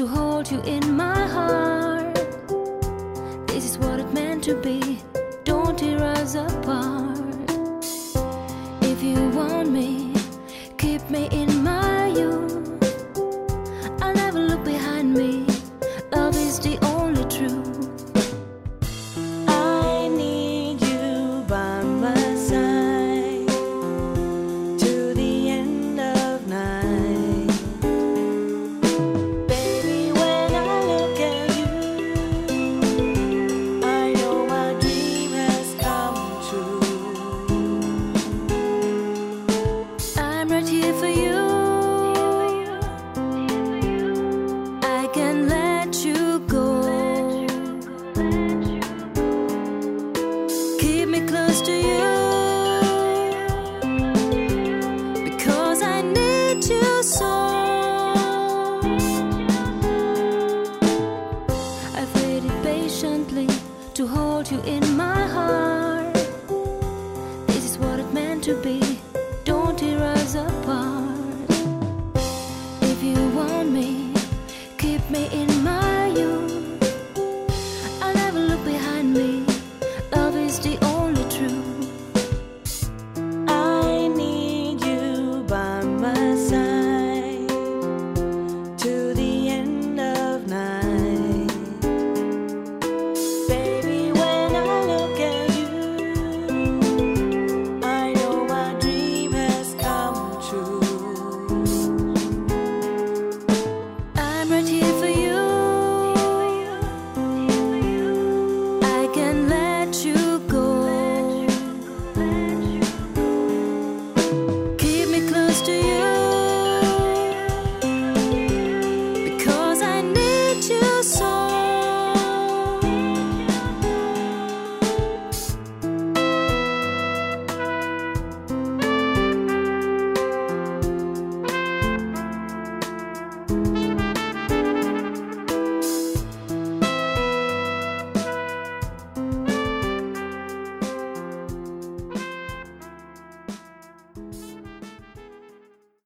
to hold you in my heart. This is what it meant to be. Don't tear us apart. Can let you go. Keep me close to you. Because I need you so. I've waited patiently to hold you in my heart. This is what it meant to be. Me in my youth. I'll never look behind me. Love is the only truth. I need you by my side to the end of night. Baby, when I look at you, I know my dream has come true. I'm here